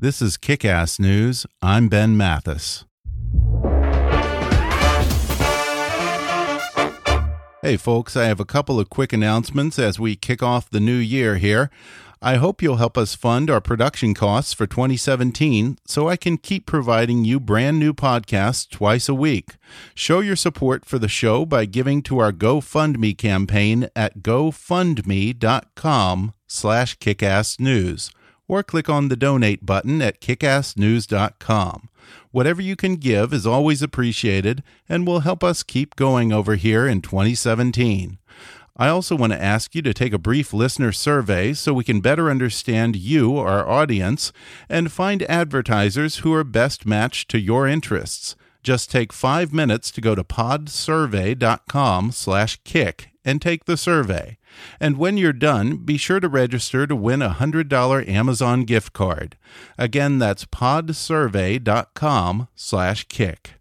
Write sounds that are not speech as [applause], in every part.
This is Kick Ass News. I'm Ben Mathis. Hey, folks, I have a couple of quick announcements as we kick off the new year here. I hope you'll help us fund our production costs for 2017 so I can keep providing you brand new podcasts twice a week. Show your support for the show by giving to our GoFundMe campaign at gofundme.com slash kickassnews or click on the donate button at kickassnews.com. Whatever you can give is always appreciated and will help us keep going over here in 2017. I also want to ask you to take a brief listener survey so we can better understand you, our audience, and find advertisers who are best matched to your interests. Just take five minutes to go to podsurvey.com slash kick and take the survey. And when you're done, be sure to register to win a $100 Amazon gift card. Again, that's podsurvey.com slash kick.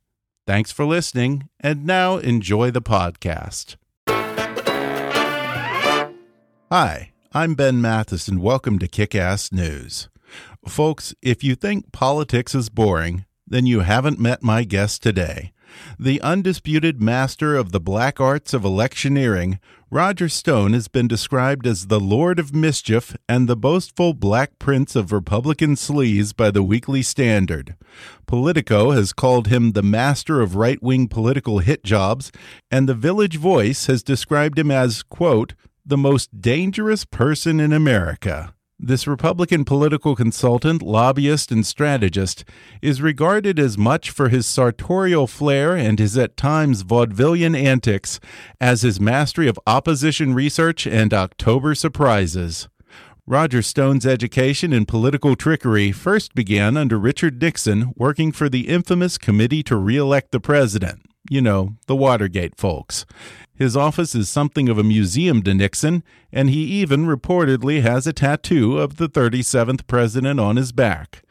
Thanks for listening, and now enjoy the podcast. Hi, I'm Ben Mathis, and welcome to Kick Ass News. Folks, if you think politics is boring, then you haven't met my guest today. The undisputed master of the black arts of electioneering, Roger Stone has been described as the Lord of Mischief and the boastful Black Prince of Republican sleaze by the Weekly Standard. Politico has called him the master of right wing political hit jobs, and the Village Voice has described him as, quote, the most dangerous person in America. This Republican political consultant, lobbyist, and strategist is regarded as much for his sartorial flair and his at times vaudevillian antics as his mastery of opposition research and October surprises. Roger Stone's education in political trickery first began under Richard Nixon, working for the infamous Committee to Re-elect the President. You know, the Watergate folks. His office is something of a museum to Nixon, and he even reportedly has a tattoo of the 37th president on his back.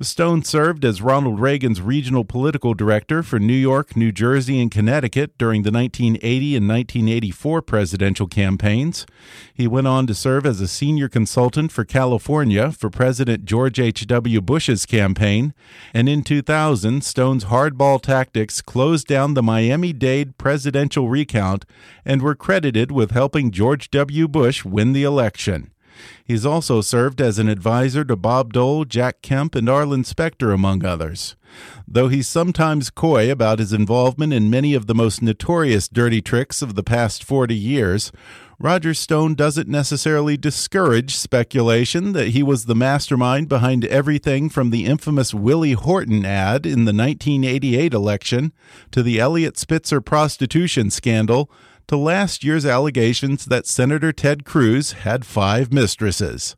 Stone served as Ronald Reagan's regional political director for New York, New Jersey, and Connecticut during the 1980 and 1984 presidential campaigns. He went on to serve as a senior consultant for California for President George H.W. Bush's campaign, and in 2000, Stone's hardball tactics closed down the Miami Dade presidential recount and were credited with helping George W. Bush win the election. He's also served as an advisor to Bob Dole, Jack Kemp, and Arlen Specter, among others. Though he's sometimes coy about his involvement in many of the most notorious dirty tricks of the past 40 years, Roger Stone doesn't necessarily discourage speculation that he was the mastermind behind everything from the infamous Willie Horton ad in the 1988 election to the Eliot Spitzer prostitution scandal to last year's allegations that Senator Ted Cruz had five mistresses.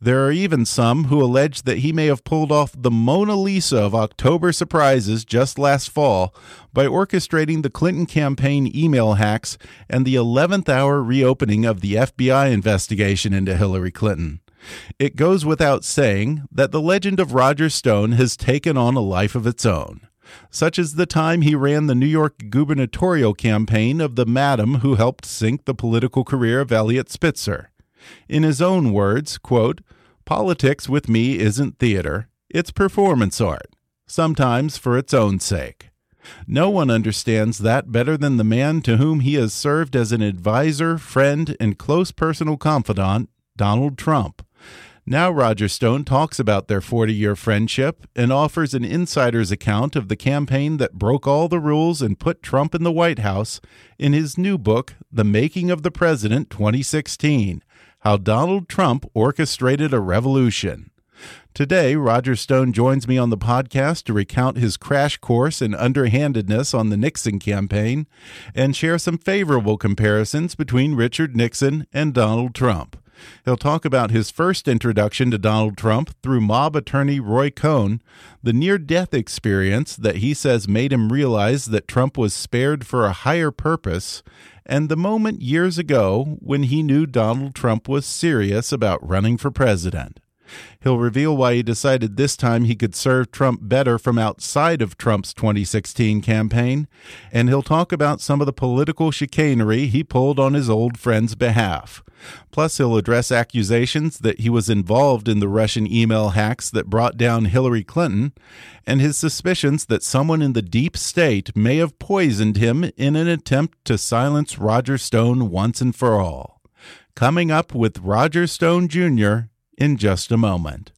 There are even some who allege that he may have pulled off the Mona Lisa of October surprises just last fall by orchestrating the Clinton campaign email hacks and the 11th hour reopening of the FBI investigation into Hillary Clinton. It goes without saying that the legend of Roger Stone has taken on a life of its own such as the time he ran the New York gubernatorial campaign of the madam who helped sink the political career of Eliot Spitzer. In his own words, quote, Politics with me isn't theater, it's performance art, sometimes for its own sake. No one understands that better than the man to whom he has served as an advisor, friend, and close personal confidant, Donald Trump. Now, Roger Stone talks about their 40 year friendship and offers an insider's account of the campaign that broke all the rules and put Trump in the White House in his new book, The Making of the President 2016 How Donald Trump Orchestrated a Revolution. Today, Roger Stone joins me on the podcast to recount his crash course in underhandedness on the Nixon campaign and share some favorable comparisons between Richard Nixon and Donald Trump. He'll talk about his first introduction to Donald Trump through mob attorney Roy Cohn, the near death experience that he says made him realize that Trump was spared for a higher purpose, and the moment years ago when he knew Donald Trump was serious about running for president. He'll reveal why he decided this time he could serve Trump better from outside of Trump's 2016 campaign, and he'll talk about some of the political chicanery he pulled on his old friend's behalf. Plus, he'll address accusations that he was involved in the Russian email hacks that brought down Hillary Clinton, and his suspicions that someone in the deep state may have poisoned him in an attempt to silence Roger Stone once and for all. Coming up with Roger Stone Jr in just a moment.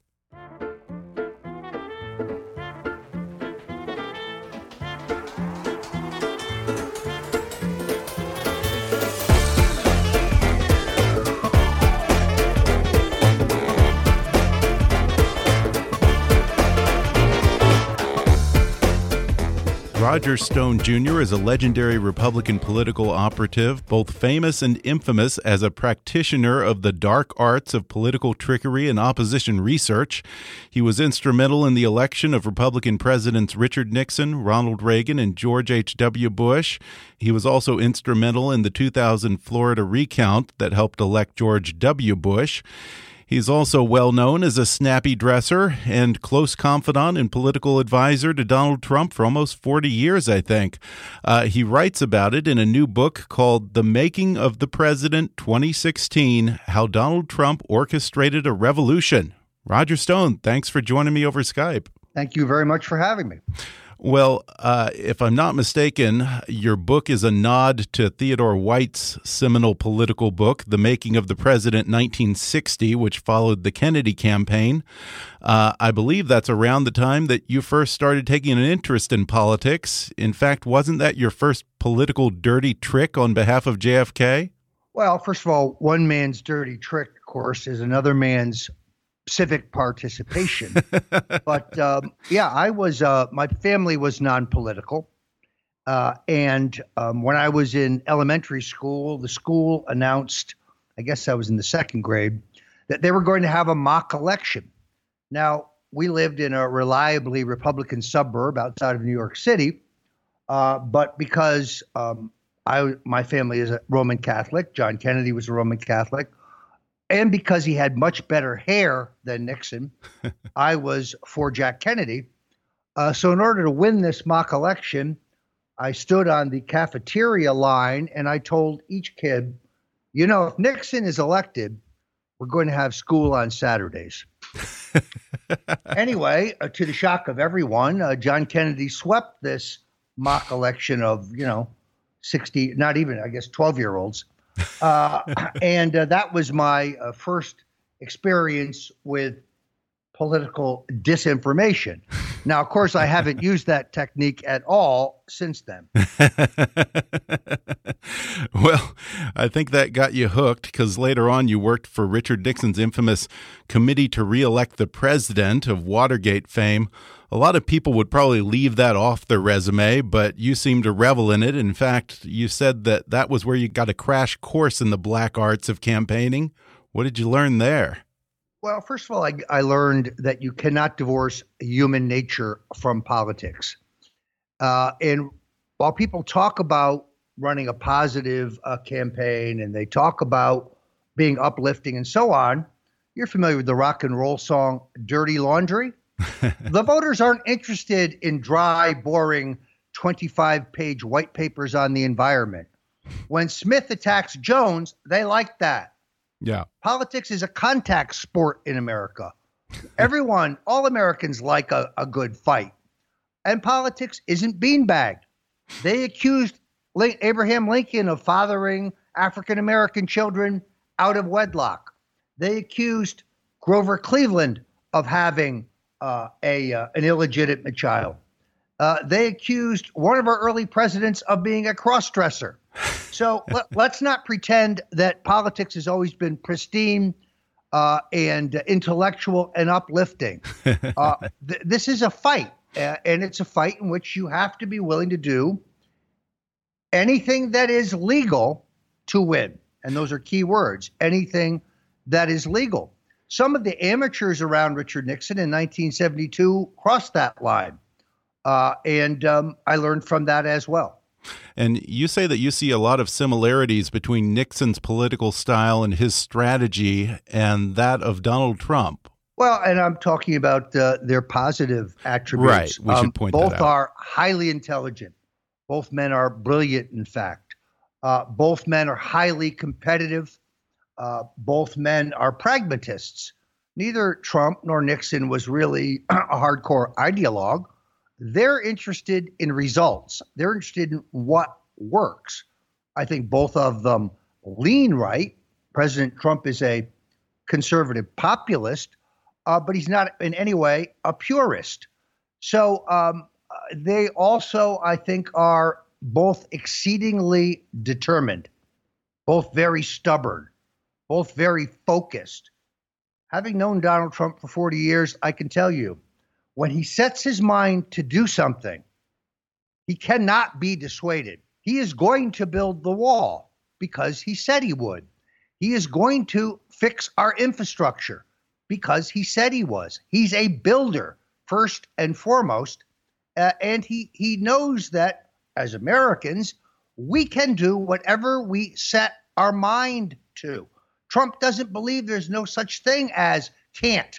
Roger Stone Jr. is a legendary Republican political operative, both famous and infamous as a practitioner of the dark arts of political trickery and opposition research. He was instrumental in the election of Republican Presidents Richard Nixon, Ronald Reagan, and George H.W. Bush. He was also instrumental in the 2000 Florida recount that helped elect George W. Bush. He's also well known as a snappy dresser and close confidant and political advisor to Donald Trump for almost 40 years, I think. Uh, he writes about it in a new book called The Making of the President 2016 How Donald Trump Orchestrated a Revolution. Roger Stone, thanks for joining me over Skype. Thank you very much for having me. Well, uh, if I'm not mistaken, your book is a nod to Theodore White's seminal political book, The Making of the President 1960, which followed the Kennedy campaign. Uh, I believe that's around the time that you first started taking an interest in politics. In fact, wasn't that your first political dirty trick on behalf of JFK? Well, first of all, one man's dirty trick, of course, is another man's civic participation. [laughs] but um, yeah, I was, uh, my family was non political. Uh, and um, when I was in elementary school, the school announced, I guess I was in the second grade, that they were going to have a mock election. Now, we lived in a reliably Republican suburb outside of New York City, uh, but because um, I, my family is a Roman Catholic, John Kennedy was a Roman Catholic, and because he had much better hair than Nixon, [laughs] I was for Jack Kennedy. Uh, so, in order to win this mock election, I stood on the cafeteria line and I told each kid, you know, if Nixon is elected, we're going to have school on Saturdays. [laughs] anyway, uh, to the shock of everyone, uh, John Kennedy swept this mock election of, you know, 60, not even, I guess, 12 year olds and uh, that was my uh, first experience with political disinformation. Now, of course, I haven't [laughs] used that technique at all since then. [laughs] well, I think that got you hooked because later on you worked for Richard Nixon's infamous Committee to Re-elect the President of Watergate fame. A lot of people would probably leave that off their resume, but you seem to revel in it. In fact, you said that that was where you got a crash course in the black arts of campaigning. What did you learn there? Well, first of all, I, I learned that you cannot divorce human nature from politics. Uh, and while people talk about running a positive uh, campaign and they talk about being uplifting and so on, you're familiar with the rock and roll song Dirty Laundry? [laughs] the voters aren't interested in dry, boring 25 page white papers on the environment. When Smith attacks Jones, they like that. Yeah. Politics is a contact sport in America. [laughs] Everyone, all Americans like a, a good fight. and politics isn't beanbagged. They accused Abraham Lincoln of fathering African American children out of wedlock. They accused Grover Cleveland of having uh, a uh, an illegitimate child. Uh, they accused one of our early presidents of being a crossdresser. So let, us not pretend that politics has always been pristine uh, and intellectual and uplifting. [laughs] Uh, th- this is a fight, uh, and it's a fight in which you have to be willing to do anything that is legal to win. And those are key words anything that is legal. Some of the amateurs around Richard Nixon in 1972 crossed that line. Uh, and um, I learned from that as well. And you say that you see a lot of similarities between Nixon's political style and his strategy and that of Donald Trump. Well, and I'm talking about uh, their positive attributes. Right. We should um, point both are highly intelligent. Both men are brilliant, in fact. Uh, both men are highly competitive. Uh, both men are pragmatists. Neither Trump nor Nixon was really [clears throat] a hardcore ideologue. They're interested in results, they're interested in what works. I think both of them lean right. President Trump is a conservative populist, uh, but he's not in any way a purist. So um, they also, I think, are both exceedingly determined, both very stubborn, both very focused. Having known Donald Trump for 40 years, I can tell you when he sets his mind to do something, he cannot be dissuaded. He is going to build the wall because he said he would. He is going to fix our infrastructure because he said he was. He's a builder first and foremost, uh, and he he knows that as Americans we can do whatever we set our mind to. Trump doesn't believe there's no such thing as can't.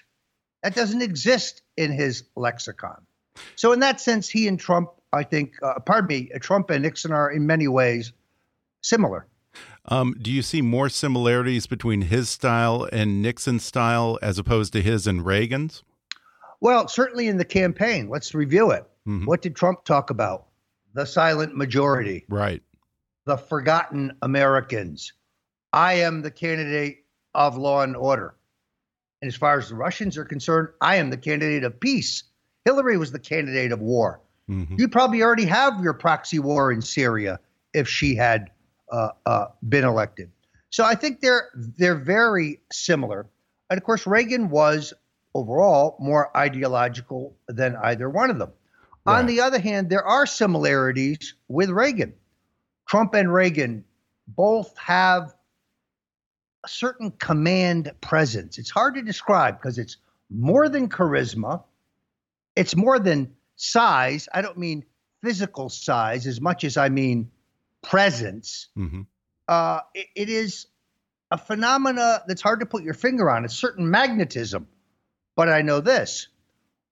That doesn't exist in his lexicon. So in that sense, he and Trump, I think, uh, pardon me, Trump and Nixon are in many ways similar. Um, do you see more similarities between his style and Nixon's style as opposed to his and Reagan's? Well, certainly in the campaign. Let's review it. Mm-hmm. What did Trump talk about? The silent majority. Right. The forgotten Americans. I am the candidate of law and order. And as far as the Russians are concerned, I am the candidate of peace. Hillary was the candidate of war. Mm-hmm. You probably already have your proxy war in Syria if she had uh, uh, been elected. So I think they're they're very similar. And of course, Reagan was overall more ideological than either one of them. Right. On the other hand, there are similarities with Reagan. Trump and Reagan both have a certain command presence. It's hard to describe because it's more than charisma, it's more than size. I don't mean physical size as much as I mean presence. Mm-hmm. Uh, it, it is a phenomena that's hard to put your finger on. It's certain magnetism. But I know this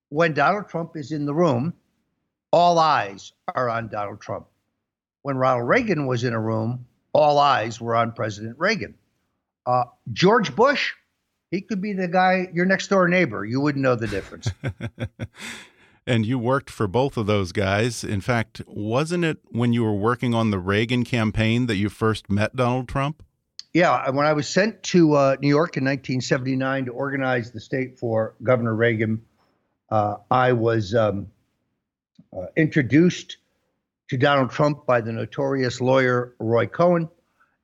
when Donald Trump is in the room, all eyes are on Donald Trump. When Ronald Reagan was in a room, all eyes were on President Reagan. Uh, George Bush, he could be the guy, your next door neighbor. You wouldn't know the difference. [laughs] and you worked for both of those guys. In fact, wasn't it when you were working on the Reagan campaign that you first met Donald Trump? Yeah, when I was sent to uh, New York in 1979 to organize the state for Governor Reagan, uh, I was um, uh, introduced to Donald Trump by the notorious lawyer Roy Cohn,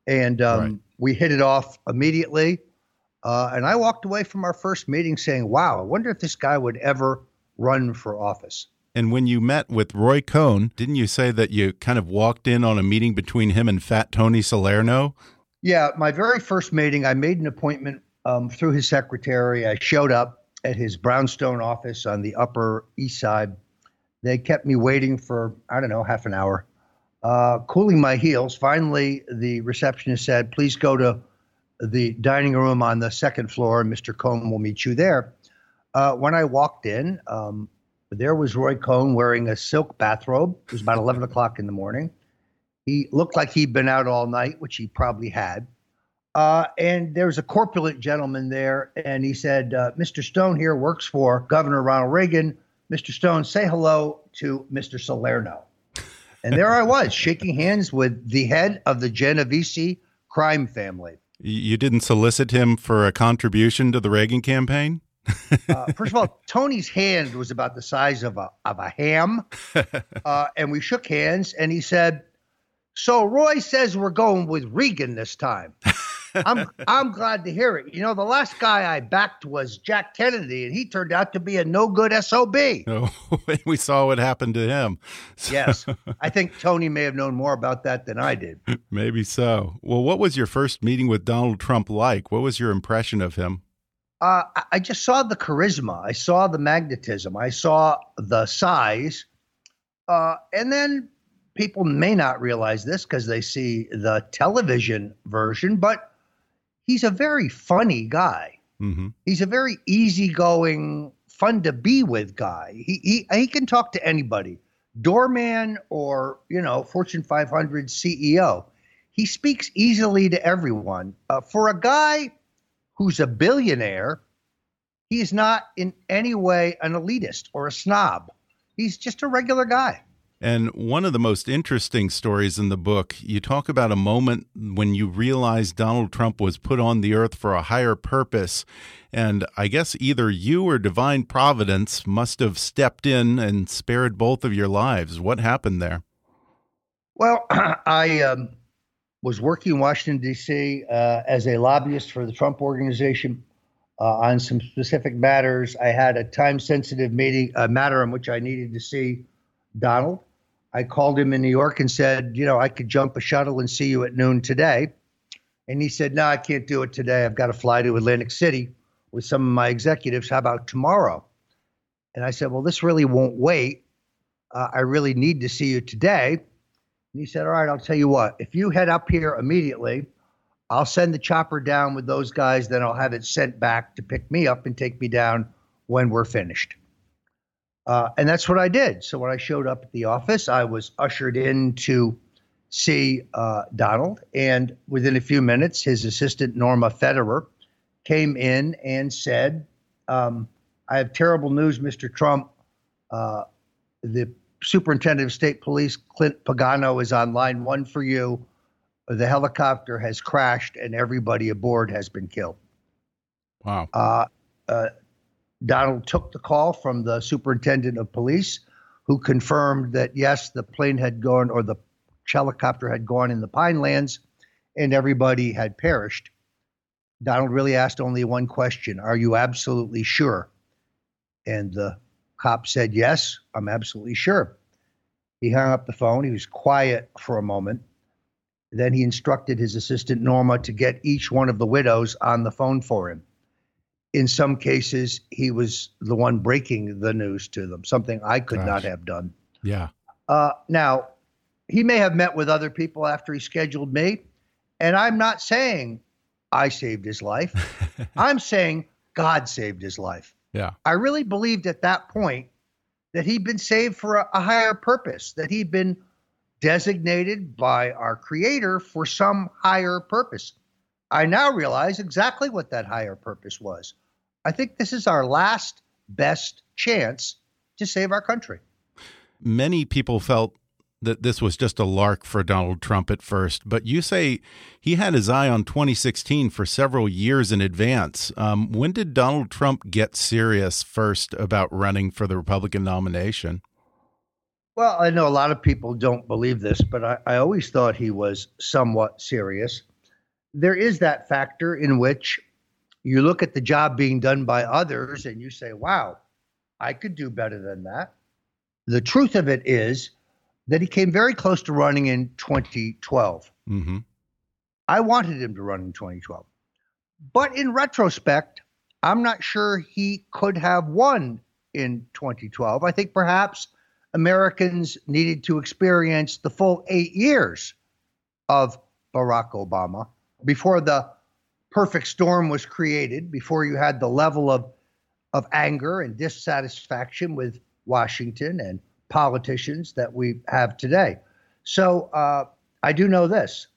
and um, we hit it off immediately. Uh, and I walked away from our first meeting saying, wow, I wonder if this guy would ever run for office. And when you met with Roy Cohn, didn't you say that you kind of walked in on a meeting between him and Fat Tony Salerno? Yeah, my very first meeting, I made an appointment um, through his secretary. I showed up at his brownstone office on the Upper East Side. They kept me waiting for, I don't know, half an hour uh, cooling my heels. Finally, the receptionist said, Please go to the dining room on the second floor, and Mr. Cohn will meet you there. Uh, when I walked in, um, there was Roy Cohn wearing a silk bathrobe. It was about 11 o'clock in the morning. He looked like he'd been out all night, which he probably had. Uh, and there was a corpulent gentleman there, and he said, uh, Mr. Stone here works for Governor Ronald Reagan. Mr. Stone, say hello to Mr. Salerno. And there I was, shaking hands with the head of the Genovese crime family. You didn't solicit him for a contribution to the Reagan campaign? uh, first of all, Tony's hand was about the size of a of a ham, [laughs] uh, and we shook hands. And he said, "So Roy says we're going with Reagan this time." [laughs] I'm I'm glad to hear it. You know, the last guy I backed was Jack Kennedy, and he turned out to be a no good sob. Oh, [laughs] we saw what happened to him. So. Yes, [laughs] I think Tony may have known more about that than I did. Maybe so. Well, what was your first meeting with Donald Trump like? What was your impression of him? Uh, I just saw the charisma. I saw the magnetism. I saw the size. Uh, and then people may not realize this because they see the television version, but he's a very funny guy. Mm-hmm. He's a very easygoing, fun to be with guy. He, he he can talk to anybody, doorman or you know Fortune 500 CEO. He speaks easily to everyone. Uh, for a guy who's a billionaire, he's not in any way an elitist or a snob. He's just a regular guy. And one of the most interesting stories in the book, you talk about a moment when you realized Donald Trump was put on the earth for a higher purpose. And I guess either you or divine providence must have stepped in and spared both of your lives. What happened there? Well, [clears throat] I um, was working in Washington, D.C. Uh, as a lobbyist for the Trump organization. Uh, on some specific matters, I had a time-sensitive meeting, a matter in which I needed to see Donald. I called him in New York and said, you know, I could jump a shuttle and see you at noon today. And he said, no, I can't do it today. I've got to fly to Atlantic City with some of my executives. How about tomorrow? And I said, well, this really won't wait. Uh, I really need to see you today. And he said, all right, I'll tell you what. If you head up here immediately, I'll send the chopper down with those guys. Then I'll have it sent back to pick me up and take me down when we're finished. Uh, and that's what I did. So when I showed up at the office, I was ushered in to see uh, Donald. And within a few minutes, his assistant, Norma Foerderer, came in and said, um, I have terrible news, Mr. Trump. Uh, the superintendent of state police, Clint Pagano, is on line one for you. The helicopter has crashed and everybody aboard has been killed. Wow. Uh, uh Donald took the call from the superintendent of police, who confirmed that yes, the plane had gone or the helicopter had gone in the Pinelands and everybody had perished. Donald really asked only one question Are you absolutely sure? And the cop said, Yes, I'm absolutely sure. He hung up the phone. He was quiet for a moment. Then he instructed his assistant, Norma, to get each one of the widows on the phone for him in some cases, he was the one breaking the news to them, something I could Gosh. not have done. Yeah. Uh, now, he may have met with other people after he scheduled me, and I'm not saying I saved his life. [laughs] I'm saying God saved his life. Yeah. I really believed at that point that he'd been saved for a, a higher purpose, that he'd been designated by our Creator for some higher purpose. I now realize exactly what that higher purpose was. I think this is our last best chance to save our country. Many people felt that this was just a lark for Donald Trump at first, but you say he had his eye on 2016 for several years in advance. Um, when did Donald Trump get serious first about running for the Republican nomination? Well, I know a lot of people don't believe this, but I, I always thought he was somewhat serious. There is that factor in which you look at the job being done by others and you say, wow, I could do better than that. The truth of it is that he came very close to running in 2012. Mm-hmm. I wanted him to run in 2012. But in retrospect, I'm not sure he could have won in 2012. I think perhaps Americans needed to experience the full eight years of Barack Obama before the perfect storm was created before you had the level of of anger and dissatisfaction with Washington and politicians that we have today. So uh, I do know this.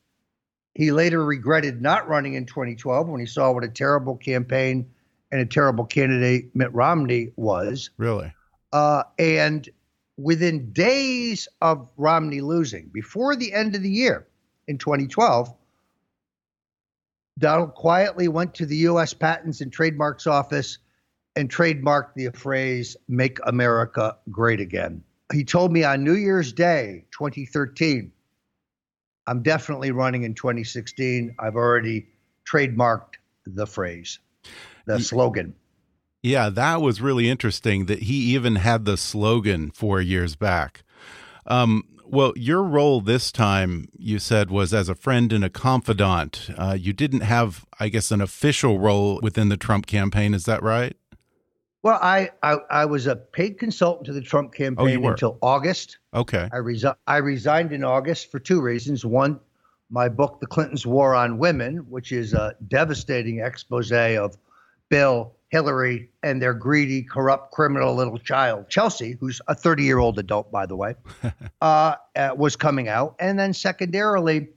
He later regretted not running in 2012 when he saw what a terrible campaign and a terrible candidate Mitt Romney was. Really? Uh, and within days of Romney losing, before the end of the year in 2012, Donald quietly went to the U.S. Patents and Trademarks Office and trademarked the phrase, Make America Great Again. He told me on New Year's Day, 2013, I'm definitely running in 2016. I've already trademarked the phrase, the slogan. Yeah, that was really interesting that he even had the slogan four years back. Um, well, your role this time, you said, was as a friend and a confidant. Uh, you didn't have, I guess, an official role within the Trump campaign. Is that right? Well, I, I, I was a paid consultant to the Trump campaign until August. Okay. I, resi- I resigned in August for two reasons. One, my book, The Clintons' War on Women, which is a devastating expose of Bill, Hillary, and their greedy, corrupt, criminal little child, Chelsea, who's a 30 year old adult, by the way, [laughs] uh, uh, was coming out. And then, secondarily,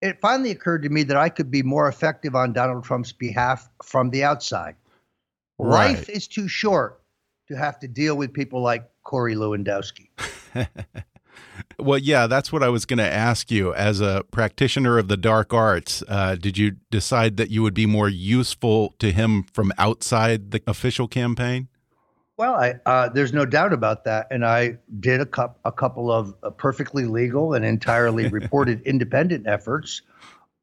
it finally occurred to me that I could be more effective on Donald Trump's behalf from the outside. Right. Life is too short to have to deal with people like Corey Lewandowski. [laughs] Well, yeah, that's what I was going to ask you. As a practitioner of the dark arts, uh, did you decide that you would be more useful to him from outside the official campaign? Well, I, uh, there's no doubt about that, and I did a, cup, a couple of uh, perfectly legal and entirely [laughs] reported independent efforts,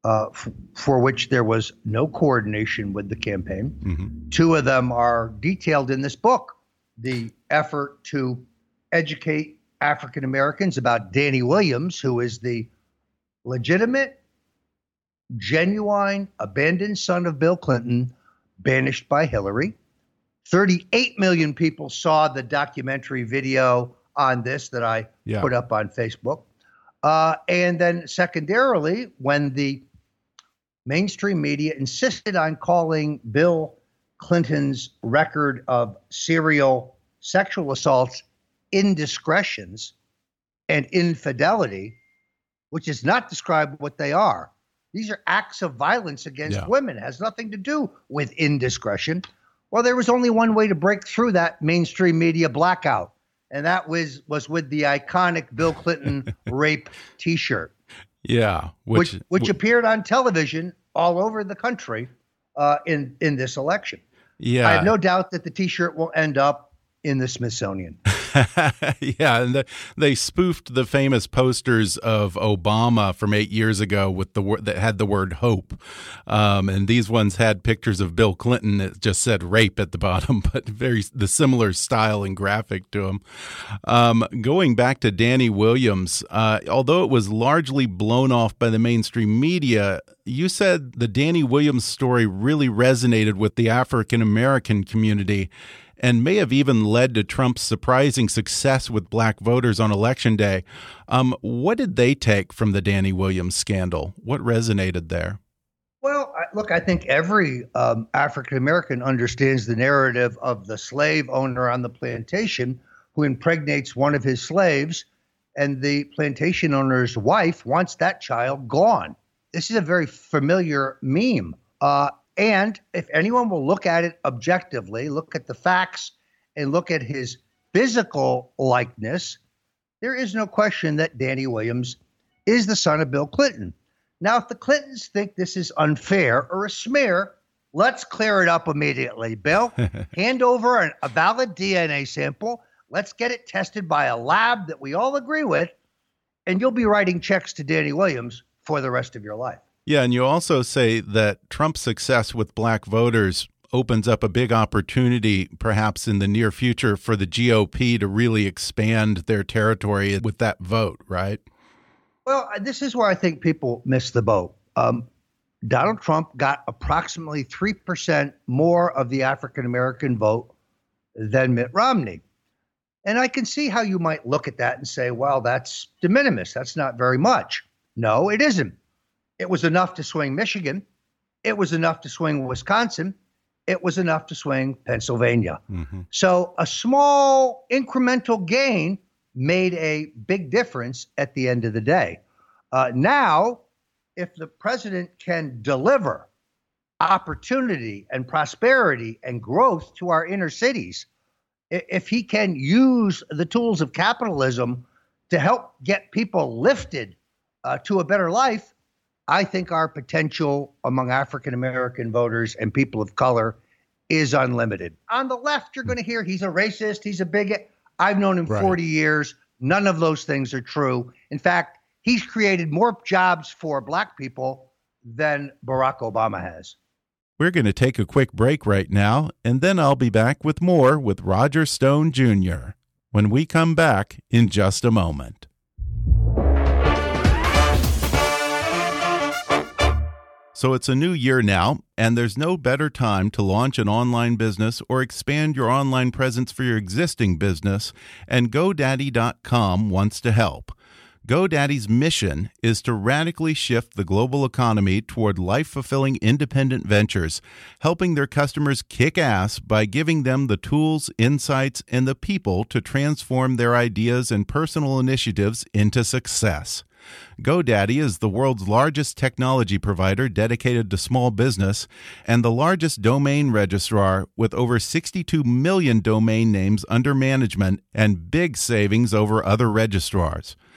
uh, f- for which there was no coordination with the campaign. Mhm. Two of them are detailed in this book: the effort to educate African Americans about Danny Williams, who is the legitimate, genuine, abandoned son of Bill Clinton, banished by Hillary. 38 million people saw the documentary video on this that I Yeah. put up on Facebook. Uh, and then, secondarily, when the mainstream media insisted on calling Bill Clinton's record of serial sexual assaults indiscretions and infidelity, which is not described what they are. These are acts of violence against Yeah. women, has nothing to do with indiscretion. Well, there was only one way to break through that mainstream media blackout, and that was was with the iconic Bill Clinton [laughs] rape T-shirt, Yeah, which which, which, appeared on television all over the country uh, in in this election. yeah, I have no doubt that the T-shirt will end up in the Smithsonian. [laughs] [laughs] yeah, and the, they spoofed the famous posters of Obama from eight years ago with the word that had the word hope, um, and these ones had pictures of Bill Clinton that just said rape at the bottom, [laughs] but very the similar style and graphic to him. Um, going back to Danny Williams, uh, although it was largely blown off by the mainstream media, you said the Danny Williams story really resonated with the African American community and may have even led to Trump's surprising success with black voters on election day. Um, what did they take from the Danny Williams scandal? What resonated there? Well, look, I think every um, African American understands the narrative of the slave owner on the plantation who impregnates one of his slaves, and the plantation owner's wife wants that child gone. This is a very familiar meme. Uh, and if anyone will look at it objectively, look at the facts, and look at his physical likeness, there is no question that Danny Williams is the son of Bill Clinton. Now, if the Clintons think this is unfair or a smear, let's clear it up immediately. Bill, [laughs] hand over an, a valid DNA sample. Let's get it tested by a lab that we all agree with, and you'll be writing checks to Danny Williams for the rest of your life. Yeah, and you also say that Trump's success with black voters opens up a big opportunity, perhaps in the near future, for the GOP to really expand their territory with that vote, right? Well, this is where I think people miss the boat. Um, Donald Trump got approximately 3% more of the African American vote than Mitt Romney. And I can see how you might look at that and say, well, that's de minimis. That's not very much. No, it isn't. It was enough to swing Michigan. It was enough to swing Wisconsin. It was enough to swing Pennsylvania. Mhm. So a small incremental gain made a big difference at the end of the day. Uh, now, if the president can deliver opportunity and prosperity and growth to our inner cities, if he can use the tools of capitalism to help get people lifted uh, to a better life, I think our potential among African American voters and people of color is unlimited. On the left, you're going to hear he's a racist, he's a bigot. I've known him right. 40 years. None of those things are true. In fact, he's created more jobs for black people than Barack Obama has. We're going to take a quick break right now, and then I'll be back with more with Roger Stone Jr. when we come back in just a moment. So it's a new year now, and there's no better time to launch an online business or expand your online presence for your existing business, and GoDaddy.com wants to help. GoDaddy's mission is to radically shift the global economy toward life fulfilling independent ventures, helping their customers kick ass by giving them the tools, insights, and the people to transform their ideas and personal initiatives into success. GoDaddy is the world's largest technology provider dedicated to small business and the largest domain registrar with over 62 million domain names under management and big savings over other registrars.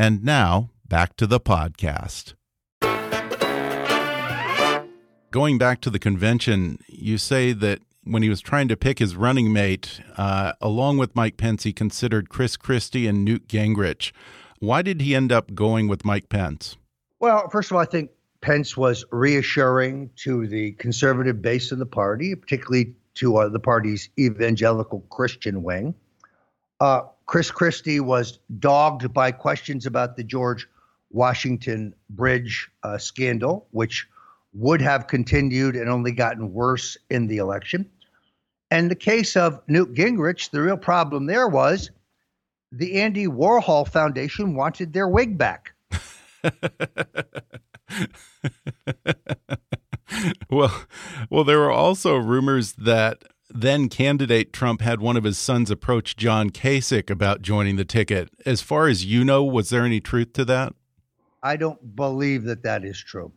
And now, back to the podcast. Going back to the convention, you say that when he was trying to pick his running mate, uh, along with Mike Pence, he considered Chris Christie and Newt Gingrich. Why did he end up going with Mike Pence? Well, first of all, I think Pence was reassuring to the conservative base of the party, particularly to uh, the party's evangelical Christian wing. Uh, Chris Christie was dogged by questions about the George Washington Bridge uh, scandal, which would have continued and only gotten worse in the election. And the case of Newt Gingrich, the real problem there was the Andy Warhol Foundation wanted their wig back. [laughs] well, well, there were also rumors that then candidate Trump had one of his sons approach John Kasich about joining the ticket. As far as you know, was there any truth to that? I don't believe that that is true.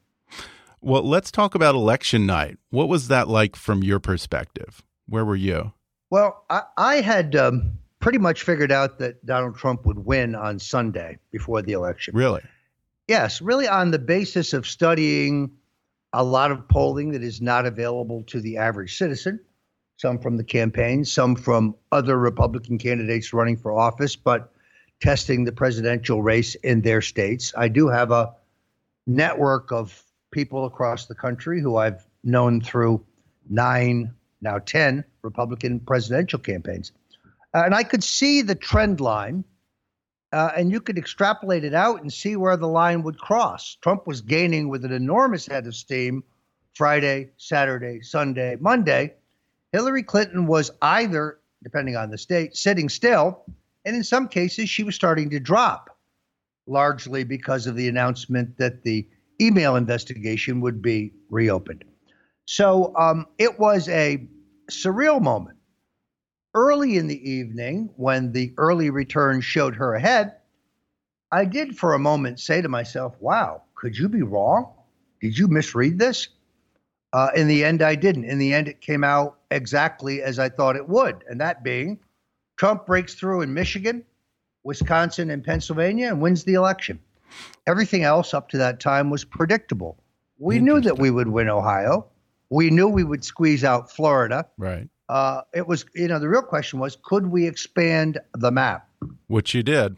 Well, let's talk about election night. What was that like from your perspective? Where were you? Well, I, I had um, pretty much figured out that Donald Trump would win on Sunday before the election. Really? Yes, really on the basis of studying a lot of polling that is not available to the average citizen some from the campaign, some from other Republican candidates running for office, but testing the presidential race in their states. I do have a network of people across the country who I've known through nine, now 10 Republican presidential campaigns. And I could see the trend line, uh, and you could extrapolate it out and see where the line would cross. Trump was gaining with an enormous head of steam Friday, Saturday, Sunday, Monday. Hillary Clinton was either, depending on the state, sitting still, and in some cases, she was starting to drop, largely because of the announcement that the email investigation would be reopened. So um, it was a surreal moment. Early in the evening, when the early return showed her ahead, I did for a moment say to myself, wow, could you be wrong? Did you misread this? Uh, in the end, I didn't. In the end, it came out exactly as I thought it would, and that being Trump breaks through in Michigan, Wisconsin, and Pennsylvania and wins the election. Everything else up to that time was predictable. We knew that we would win Ohio. We knew we would squeeze out Florida. Right. Uh, it was, you know, the real question was, could we expand the map? Which you did.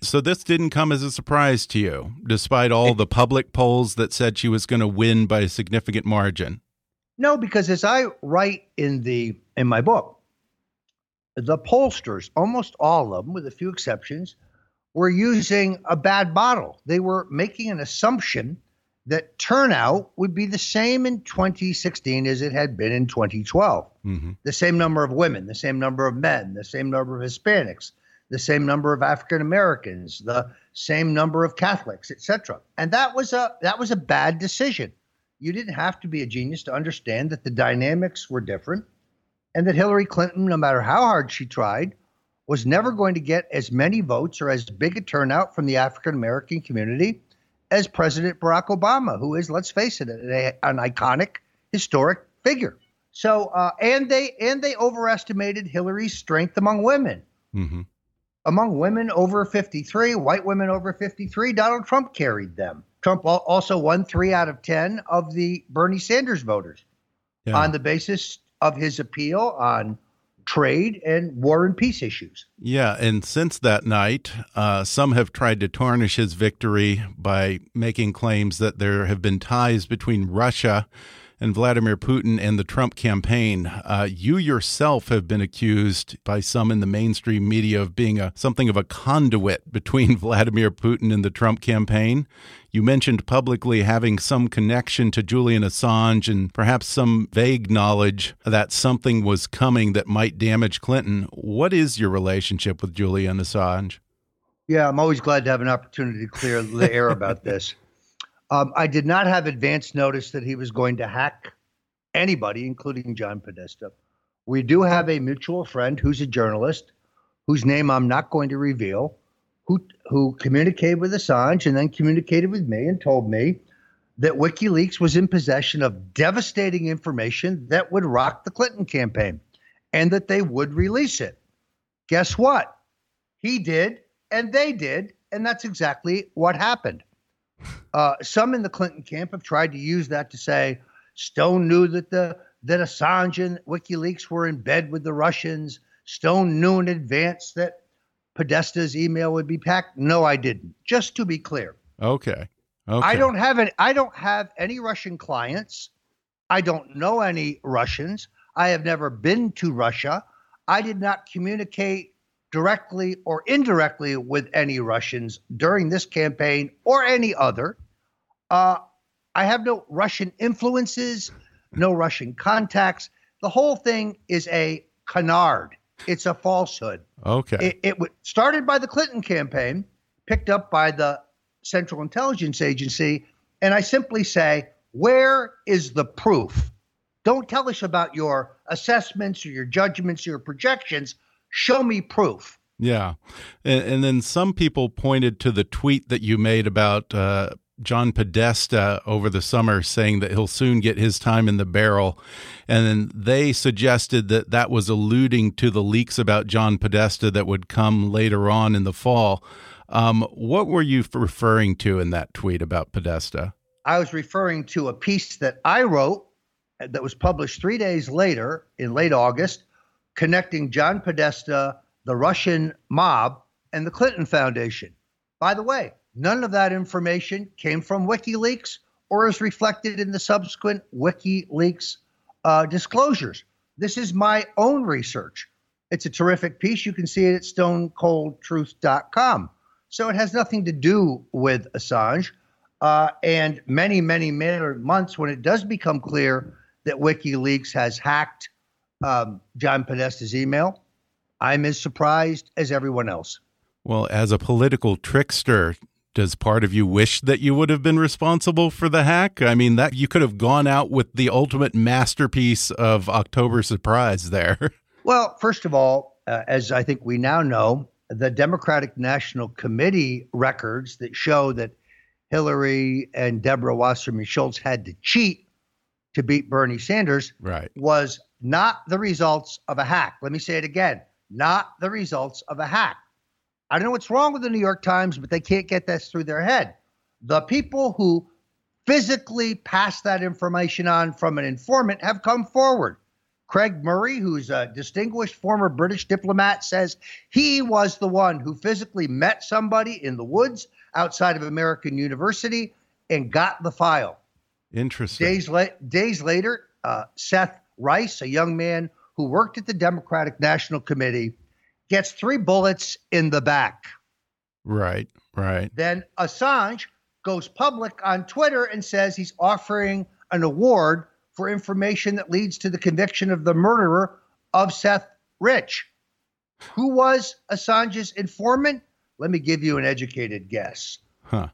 So this didn't come as a surprise to you, despite all the public polls that said she was going to win by a significant margin. No, because as I write in the in my book, the pollsters, almost all of them, with a few exceptions, were using a bad model. They were making an assumption that turnout would be the same in 2016 as it had been in 2012. Mm-hmm. The same number of women, the same number of men, the same number of Hispanics, the same number of African Americans, the same number of Catholics, etc. And that was a that was a bad decision. You didn't have to be a genius to understand that the dynamics were different and that Hillary Clinton, no matter how hard she tried, was never going to get as many votes or as big a turnout from the African American community as President Barack Obama, who is, let's face it, an iconic, historic figure. So, uh, and they and they overestimated Hillary's strength among women. Mm-hmm. Among women over 53, white women over 53, Donald Trump carried them. Trump also won three out of 10 of the Bernie Sanders voters yeah. on the basis of his appeal on trade and war and peace issues. Yeah, and since that night, uh, some have tried to tarnish his victory by making claims that there have been ties between Russia and Vladimir Putin and the Trump campaign. Uh, you yourself have been accused by some in the mainstream media of being a something of a conduit between [laughs] Vladimir Putin and the Trump campaign. You mentioned publicly having some connection to Julian Assange and perhaps some vague knowledge that something was coming that might damage Clinton. What is your relationship with Julian Assange? Yeah, I'm always glad to have an opportunity to clear the air about [laughs] this. Um, I did not have advance notice that he was going to hack anybody, including John Podesta. We do have a mutual friend who's a journalist, whose name I'm not going to reveal, who who communicated with Assange and then communicated with me and told me that WikiLeaks was in possession of devastating information that would rock the Clinton campaign and that they would release it. Guess what? He did, and they did, and that's exactly what happened. Uh, some in the Clinton camp have tried to use that to say Stone knew that the that Assange and WikiLeaks were in bed with the Russians. Stone knew in advance that Podesta's email would be packed. No, I didn't. Just to be clear. Okay. Okay. I don't have any. I don't have any Russian clients. I don't know any Russians. I have never been to Russia. I did not communicate directly or indirectly with any Russians during this campaign or any other. Uh, I have no Russian influences, no Russian contacts. The whole thing is a canard. It's a falsehood. Okay. It, it started by the Clinton campaign, picked up by the Central Intelligence Agency, and I simply say, where is the proof? Don't tell us about your assessments or your judgments or your projections. Show me proof. Yeah. And, and, then some people pointed to the tweet that you made about uh, John Podesta over the summer saying that he'll soon get his time in the barrel. And then they suggested that that was alluding to the leaks about John Podesta that would come later on in the fall. Um, what were you referring to in that tweet about Podesta? I was referring to a piece that I wrote that was published three days later in late August connecting John Podesta, the Russian mob, and the Clinton Foundation. By the way, none of that information came from WikiLeaks or is reflected in the subsequent WikiLeaks uh, disclosures. This is my own research. It's a terrific piece. You can see it at stonecoldtruth.com. So it has nothing to do with Assange. Uh, and many, many, many months when it does become clear that WikiLeaks has hacked um, John Podesta's email. I'm as surprised as everyone else. Well, as a political trickster, does part of you wish that you would have been responsible for the hack? I mean, that you could have gone out with the ultimate masterpiece of October surprise there. [laughs] Well, first of all, uh, as I think we now know, the Democratic National Committee records that show that Hillary and Deborah Wasserman Schultz had to cheat to beat Bernie Sanders right. was not the results of a hack. Let me say it again not the results of a hack. I don't know what's wrong with the New York Times, but they can't get this through their head. The people who physically passed that information on from an informant have come forward. Craig Murray, who's a distinguished former British diplomat, says he was the one who physically met somebody in the woods outside of American University and got the file. Interesting. Days, la- days later, uh, Seth Rich, a young man who worked at the Democratic National Committee, gets three bullets in the back. Right, right. Then Assange goes public on Twitter and says he's offering an award for information that leads to the conviction of the murderer of Seth Rich. Who was Assange's informant? Let me give you an educated guess. Huh.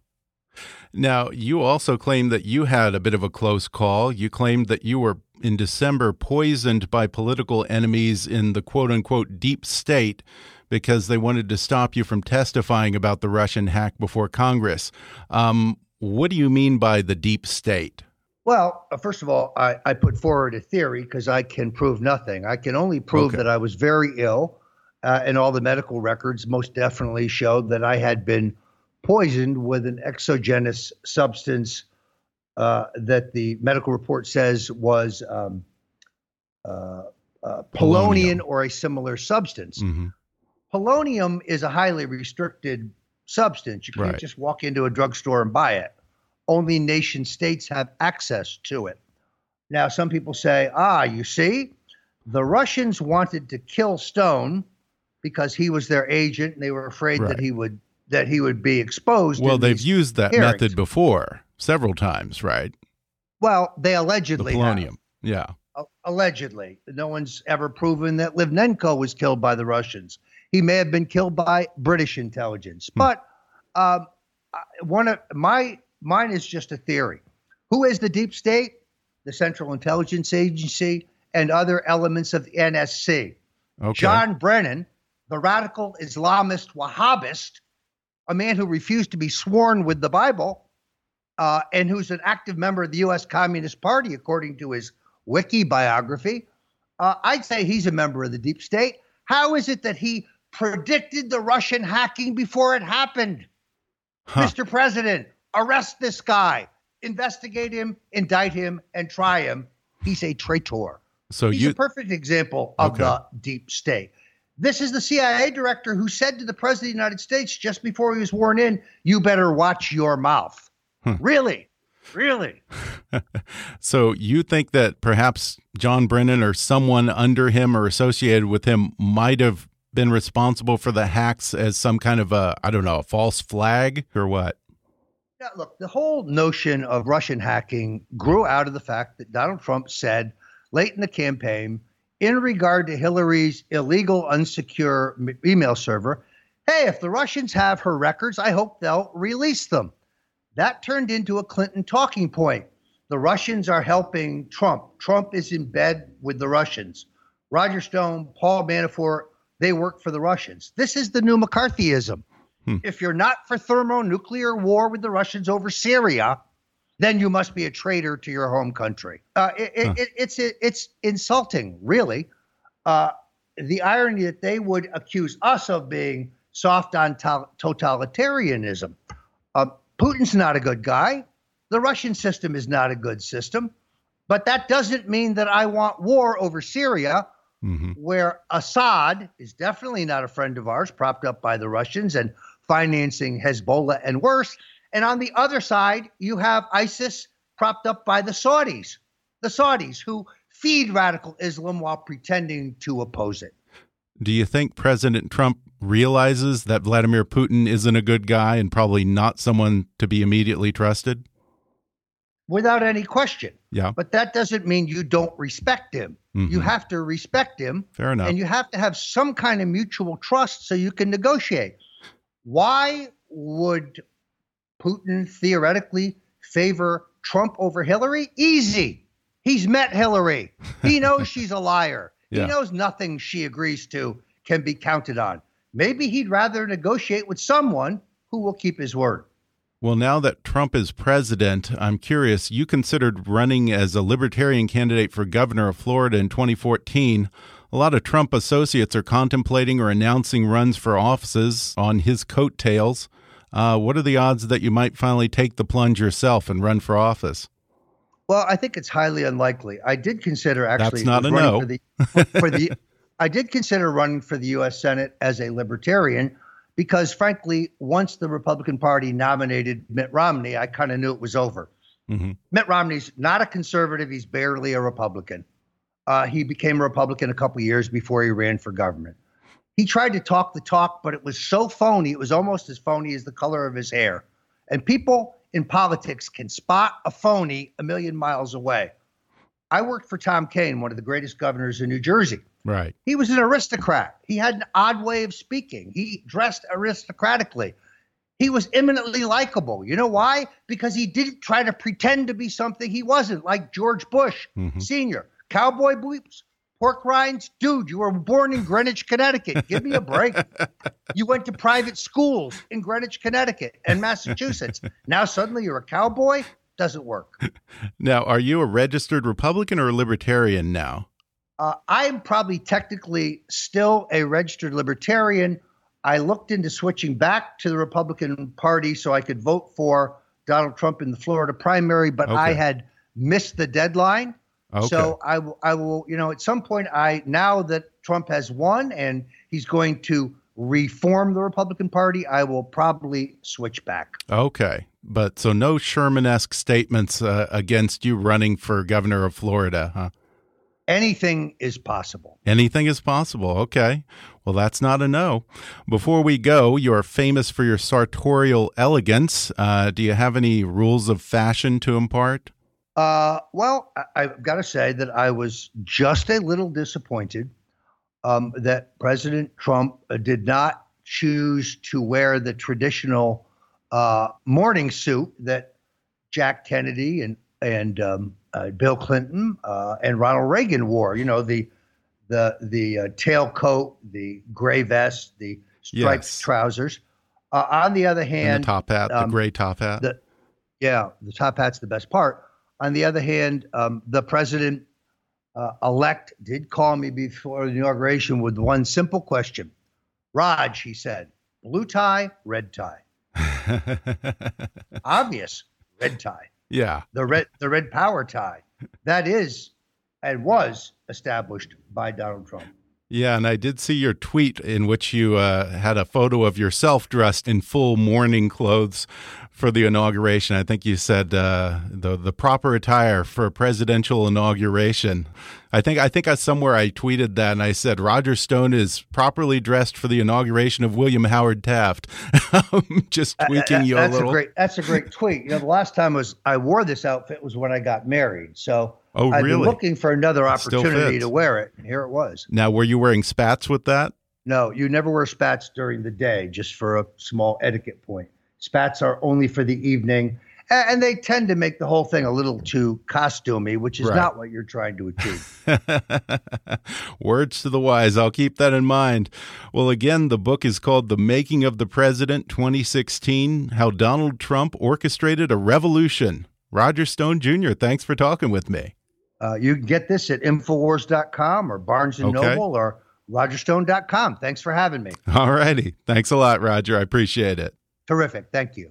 Now, you also claim that you had a bit of a close call. You claimed that you were in December poisoned by political enemies in the quote unquote deep state because they wanted to stop you from testifying about the Russian hack before Congress. Um, what do you mean by the deep state? Well, uh, first of all, I, I put forward a theory because I can prove nothing. I can only prove Okay. that I was very ill, uh, and all the medical records most definitely showed that I had been poisoned with an exogenous substance uh, that the medical report says was um, uh, uh, polonium Polonium. or a similar substance. hmm Polonium is a highly restricted substance. You can't Right. just walk into a drugstore and buy it. Only nation states have access to it. Now, some people say, ah, you see, the Russians wanted to kill Stone because he was their agent and they were afraid Right. that he would that he would be exposed. Well, they've used that hearings. method before several times, right? Well, they The allegedly have. polonium. Yeah. A- allegedly. No one's ever proven that Litvinenko was killed by the Russians. He may have been killed by British intelligence. But um, one of my mine is just a theory. Who is the deep state? The Central Intelligence Agency and other elements of the NSC. Okay. John Brennan, the radical Islamist Wahhabist, a man who refused to be sworn with the Bible, uh, and who's an active member of the U.S. Communist Party, according to his wiki biography. Uh, I'd say he's a member of the deep state. How is it that he predicted the Russian hacking before it happened? Huh. Mr. President, arrest this guy, investigate him, indict him, and try him. He's a traitor. So He's you a perfect example of Okay. the deep state. This is the CIA director who said to the President of the United States just before he was sworn in, You better watch your mouth. Hmm. Really? Really? [laughs] So you think that perhaps John Brennan or someone under him or associated with him might have been responsible for the hacks as some kind of a I don't know, a false flag or what? Yeah, look, the whole notion of Russian hacking grew out of the fact that Donald Trump said late in the campaign, in regard to Hillary's illegal, unsecure email server, hey, if the Russians have her records, I hope they'll release them. That turned into a Clinton talking point. The Russians are helping Trump. Trump is in bed with the Russians. Roger Stone, Paul Manafort, they work for the Russians. This is the new McCarthyism. Hmm. If you're not for thermonuclear war with the Russians over Syria, then you must be a traitor to your home country. Uh, it, it, it, it's it's insulting, really. Uh, the irony that they would accuse us of being soft on to- totalitarianism. Uh, Putin's not a good guy. The Russian system is not a good system. But that doesn't mean that I want war over Syria, hmm where Assad is definitely not a friend of ours, propped up by the Russians and financing Hezbollah and worse. And on the other side, you have ISIS propped up by the Saudis, the Saudis who feed radical Islam while pretending to oppose it. Do you think President Trump realizes that Vladimir Putin isn't a good guy and probably not someone to be immediately trusted? Without any question. Yeah, But that doesn't mean you don't respect him. You Mhm. have to respect him. fair enough. and you have to have some kind of mutual trust so you can negotiate. Why would Putin theoretically favor Trump over Hillary? Easy. He's met Hillary. He [laughs] knows she's a liar. Yeah. He knows nothing she agrees to can be counted on. Maybe he'd rather negotiate with someone who will keep his word. Well, now that Trump is president, I'm curious. You considered running as a libertarian candidate for governor of Florida in 2014. A lot of Trump associates are contemplating or announcing runs for offices on his coattails. Uh, what are the odds that you might finally take the plunge yourself and run for office? Well, I think it's highly unlikely. I did consider actually That's not a running no. for the for the [laughs] I did consider running for the US Senate as a libertarian because frankly, once the Republican Party nominated Mitt Romney, I kind of knew it was over. Mhm. Mitt Romney's not a conservative, he's barely a Republican. Uh, he became a Republican a couple years before he ran for government. He tried to talk the talk, but it was so phony. It was almost as phony as the color of his hair. And people in politics can spot a phony a million miles away. I worked for Tom Kean, one of the greatest governors in New Jersey. Right. He was an aristocrat. He had an odd way of speaking. He dressed aristocratically. He was eminently likable. You know why? Because he didn't try to pretend to be something he wasn't, like George Bush Mhm. Sr. Cowboy boots, pork rinds. Dude, you were born in Greenwich, Connecticut. Give me a break. [laughs] you went to private schools in Greenwich, Connecticut and Massachusetts. Now suddenly you're a cowboy? Doesn't work. Now, are you a registered Republican or a Libertarian now? Uh, I'm probably technically still a registered libertarian. I looked into switching back to the Republican Party so I could vote for Donald Trump in the Florida primary, but I had missed the deadline. Okay. So I will, I will, you know, at some point, I now that Trump has won and he's going to reform the Republican Party, I will probably switch back. Okay. But so no Sherman esque statements uh, against you running for governor of Florida, huh? Anything is possible. Anything is possible. Okay. Well, that's not a no. Before we go, you're famous for your sartorial elegance. Uh, do you have any rules of fashion to impart? Uh, well, I, I've got to say that I was just a little disappointed um, that President Trump uh, did not choose to wear the traditional uh, morning suit that Jack Kennedy and and um, uh, Bill Clinton uh, and Ronald Reagan wore. You know the the the uh, tailcoat, the gray vest, the striped Yes. trousers. Uh, on the other And hand, the top hat, um, the gray top hat. the yeah, the top hat's the best part. On the other hand, um, the president uh, elect did call me before the inauguration with one simple question. Rog, he said, blue tie, red tie. [laughs] Obvious, red tie. yeah. The red the red power tie. That is and was established by Donald Trump. Yeah, and I did see your tweet in which you uh, had a photo of yourself dressed in full morning clothes for the inauguration. I think you said uh, the the proper attire for a presidential inauguration. I think I think I, somewhere I tweeted that and I said Roger Stone is properly dressed for the inauguration of William Howard Taft. [laughs] Just tweaking you a that's little. great that's a great tweet. You know, the last time was I wore this outfit was when I got married. So Oh, I've been really? looking for another opportunity to wear it, and here it was. now, were you wearing spats with that? No, you never wear spats during the day, just for a small etiquette point. Spats are only for the evening, and they tend to make the whole thing a little too costumey, which is Right. not what you're trying to achieve. [laughs] Words to the wise. I'll keep that in mind. Well, again, the book is called The Making of the President 2016 How Donald Trump Orchestrated a Revolution. Roger Stone Jr., thanks for talking with me. Uh, you can get this at Infowars.com or Barnes and Okay. Noble or RogerStone.com. Thanks for having me. [laughs] All righty. Thanks a lot, Roger. I appreciate it. Terrific. Thank you.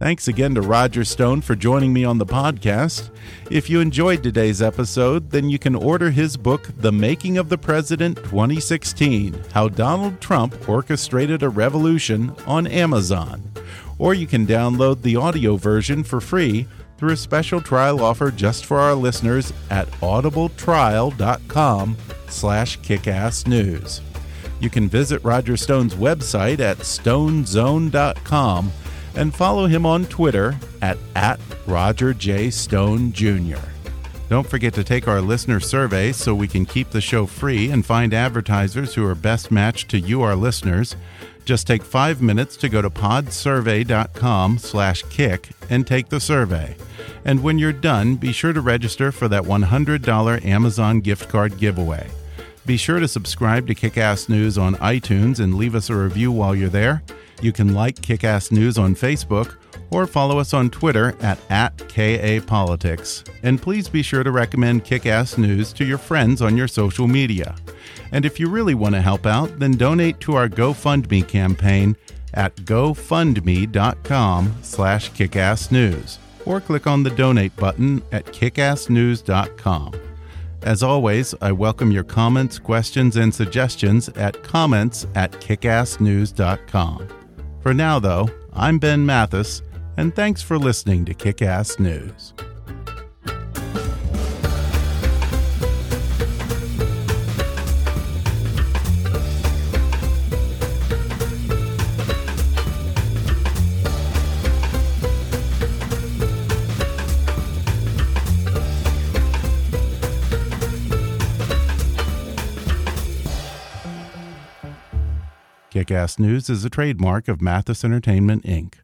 Thanks again to Roger Stone for joining me on the podcast. If you enjoyed today's episode, then you can order his book, The Making of the President 2016 How Donald Trump Orchestrated a Revolution, on Amazon. Or you can download the audio version for free through a special trial offer just for our listeners at audibletrial.com slash kickassnews. You can visit Roger Stone's website at stonezone.com and follow him on Twitter at, at Roger J. Stone Jr. Don't forget to take our listener survey so we can keep the show free and find advertisers who are best matched to you, our listeners. Just take five minutes to go to podsurvey.com slash kick and take the survey. And when you're done, be sure to register for that $100 Amazon gift card giveaway. Be sure to subscribe to Kickass News on iTunes and leave us a review while you're there. You can like Kickass News on Facebook or follow us on Twitter at, at KAPolitics. And please be sure to recommend Kickass News to your friends on your social media. And if you really want to help out, then donate to our GoFundMe campaign at gofundme.com slash kickassnews or click on the donate button at kickassnews.com. As always, I welcome your comments, questions, and suggestions at comments at kickassnews.com. For now, though, I'm Ben Mathis, and thanks for listening to Kickass News. Kick Ass News is a trademark of Mathis Entertainment, Inc.